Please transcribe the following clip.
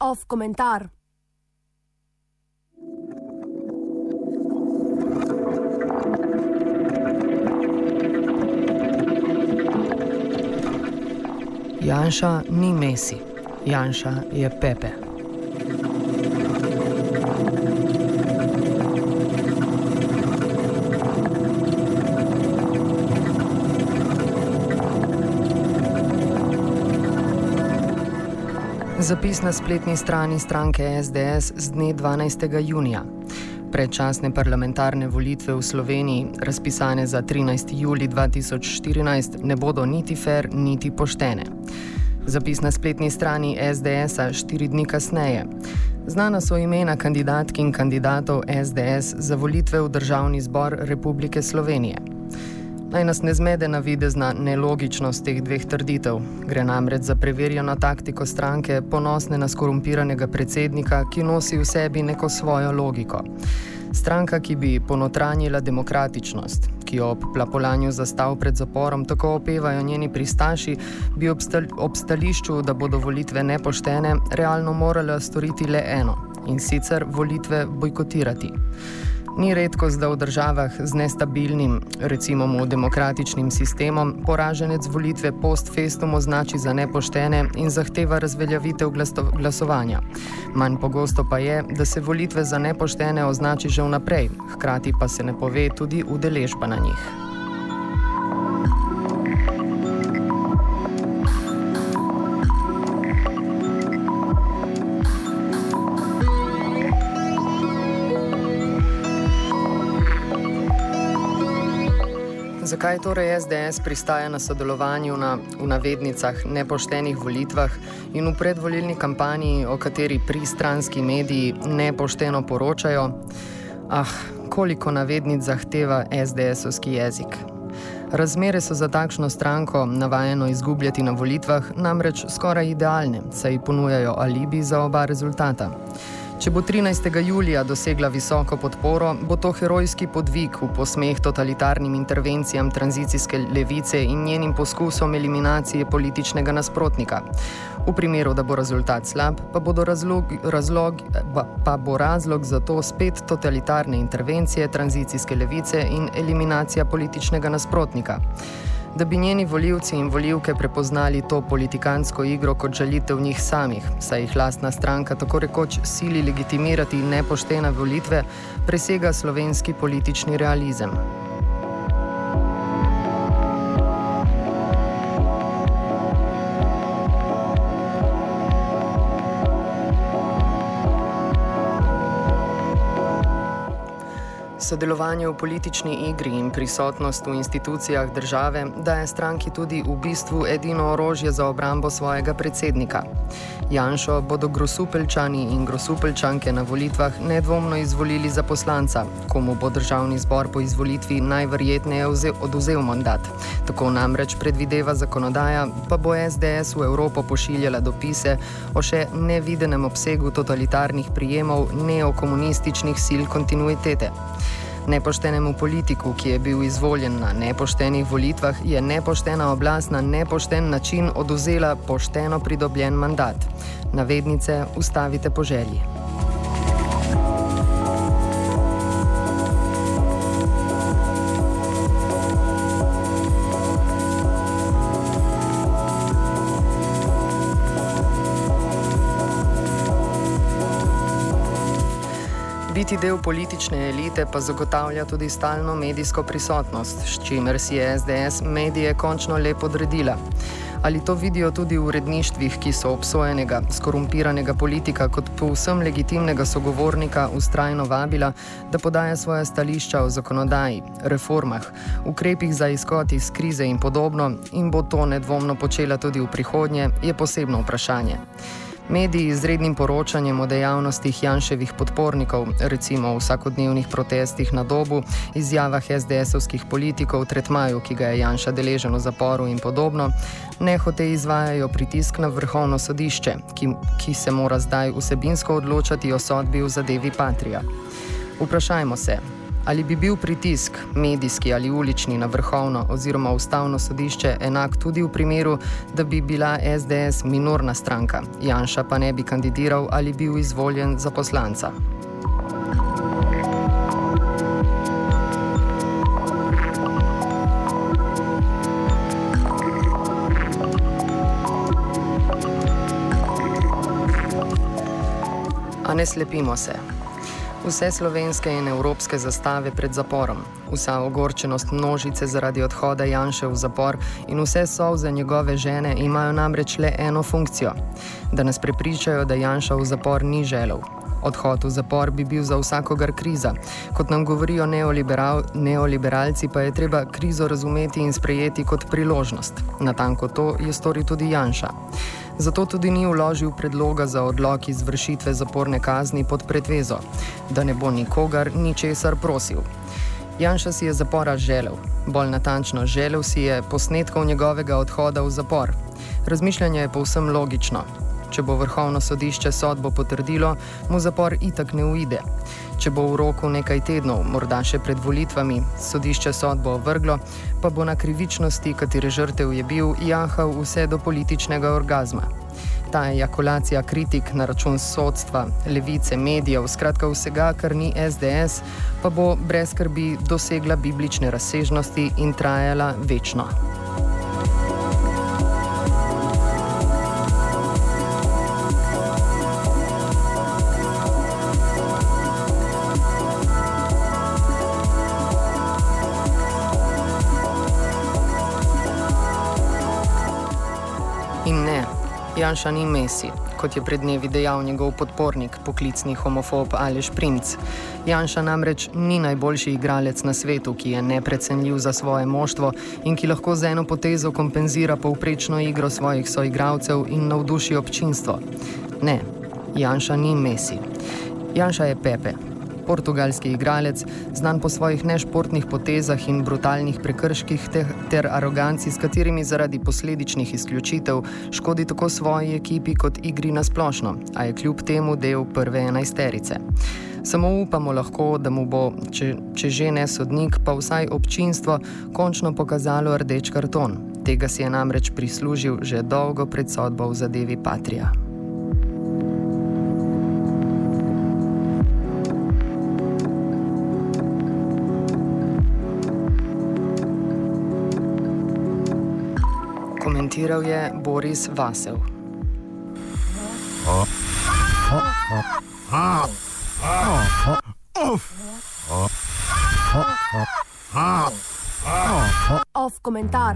Off komentar. Janša ni Messi, Janša je Pepe. Zapis na spletni strani stranke SDS z dne 12. junija. Predčasne parlamentarne volitve v Sloveniji, razpisane za 13. juli 2014, ne bodo niti fair, niti poštene. Zapis na spletni strani SDS-a štiri dni kasneje. Znana so imena kandidatk in kandidatov SDS za volitve v Državni zbor Republike Slovenije. Naj nas ne zmede navidezna nelogičnost teh dveh trditev. Gre namreč za preverjeno taktiko stranke, ponosne na skorumpiranega predsednika, ki nosi v sebi neko svojo logiko. Stranka, ki bi ponotranjila demokratičnost, ki ob plapolanju zastav pred zaporom tako opevajo njeni pristaši, bi ob, stal ob stališču, da bodo volitve nepoštene, realno morala storiti le eno in sicer volitve bojkotirati. Ni redkost, da v državah z nestabilnim, recimo v demokratičnim sistemom, poraženec volitve post festum označi za nepoštene in zahteva razveljavitev glasovanja. Manj pogosto pa je, da se volitve za nepoštene označi že vnaprej, hkrati pa se ne pove tudi udeležba na njih. Zakaj torej SDS pristaja na sodelovanju na v navednicah nepoštenih volitvah in v predvolilni kampanji, o kateri pristranski mediji nepošteno poročajo? Ah, koliko navednic zahteva SDS-ovski jezik. Razmere so za takšno stranko, navajeno izgubljati na volitvah, namreč skoraj idealne, saj ponujajo alibi za oba rezultata. Če bo 13. julija dosegla visoko podporo, bo to herojski podvig v posmeh totalitarnim intervencijam tranzicijske levice in njenim poskusom eliminacije političnega nasprotnika. V primeru, da bo rezultat slab, pa, razlog, razlog, pa bo razlog za to spet totalitarne intervencije tranzicijske levice in eliminacija političnega nasprotnika da bi njeni voljivci in voljivke prepoznali to politikansko igro kot želitev njih samih, saj jih lastna stranka tako rekoč sili legitimirati nepoštene volitve, presega slovenski politični realizem. Sodelovanje v politični igri in prisotnost v institucijah države daje stranki tudi v bistvu edino orožje za obrambo svojega predsednika. Janšo bodo grosupeljčani in grosupeljčanke na volitvah nedvomno izvolili za poslanca, komu bo državni zbor po izvolitvi najverjetneje oduzel mandat. Tako namreč predvideva zakonodaja, pa bo SDS v Evropo pošiljala dopise o še nevidenem obsegu totalitarnih prijemov neokomunističnih sil kontinuitete. Nepoštenemu politiku, ki je bil izvoljen na nepoštenih volitvah, je nepoštena oblast na nepošten način oduzela pošteno pridobljen mandat. Navednice ustavite po želji. Biti del politične elite pa zagotavlja tudi stalno medijsko prisotnost, s čimer si je SDS medije končno lepo odredila. Ali to vidijo tudi v uredništvih, ki so obsojenega, skorumpiranega politika kot povsem legitimnega sogovornika ustrajno vabila, da podaja svoje stališča o zakonodaji, reformah, ukrepih za izhod iz krize in podobno, in bo to nedvomno počela tudi v prihodnje, je posebno vprašanje. Mediji z rednim poročanjem o dejavnostih Janševih podpornikov, recimo v vsakodnevnih protestih na dobu, izjavah SDS-ovskih politikov, tretmaju, ki ga je Janša deležen v zaporu in podobno, nehote izvajajo pritisk na vrhovno sodišče, ki, ki se mora zdaj vsebinsko odločati o sodbi v zadevi Patrija. Vprašajmo se, Ali bi bil pritisk, medijski ali ulični, na vrhovno oziroma ustavno sodišče enak tudi v primeru, da bi bila SDS minorna stranka, Janša pa ne bi kandidiral ali bil izvoljen za poslanca? A ne slepimo se. Vse slovenske in evropske zastave pred zaporom, vsa ogorčenost množice zaradi odhoda Janša v zapor in vse solze njegove žene imajo namreč le eno funkcijo: da nas prepričajo, da Janša v zapor ni želel. Odhod v zapor bi bil za vsakogar kriza. Kot nam govorijo neoliberal, neoliberalci, pa je treba krizo razumeti in sprejeti kot priložnost. Natanko to je storil tudi Janša. Zato tudi ni vložil predloga za odlog izvršitve zaporne kazni pod pretvezo, da ne bo nikogar ničesar prosil. Janša si je zapora želel, bolj natančno želel si je posnetkov njegovega odhoda v zapor. Razmišljanje je povsem logično. Če bo vrhovno sodišče sodbo potrdilo, mu zapor itak ne uide. Če bo v roku nekaj tednov, morda še pred volitvami, sodišče sodbo ovrglo, pa bo na krivičnosti, katere žrtev je bil, jahal vse do političnega orgazma. Ta ejakulacija kritik na račun sodstva, levice, medijev, skratka vsega, kar ni SDS, pa bo brez skrbi dosegla biblične razsežnosti in trajala večno. In ne, Janša ni Messi, kot je pred dnevi dejal njegov podpornik, poklicni homofob Aleš Princ. Janša namreč ni najboljši igralec na svetu, ki je neprecenljiv za svoje moštvo in ki lahko z eno potezo kompenzira povprečno igro svojih soigralcev in navduši občinstvo. Ne, Janša ni Messi. Janša je Pepe, portugalski igralec, znan po svojih nešportnih potezah in brutalnih prekrških ter, ter aroganci, s katerimi zaradi posledičnih izključitev škodi tako svoji ekipi kot igri na splošno, a je kljub temu del prve enajsterice. Samo upamo lahko, da mu bo, če, če že ne sodnik, pa vsaj občinstvo končno pokazalo rdeč karton. Tega si je namreč prislužil že dolgo pred sodbo v zadevi Patrija. Komentiral je Boris Vasev. Off komentar.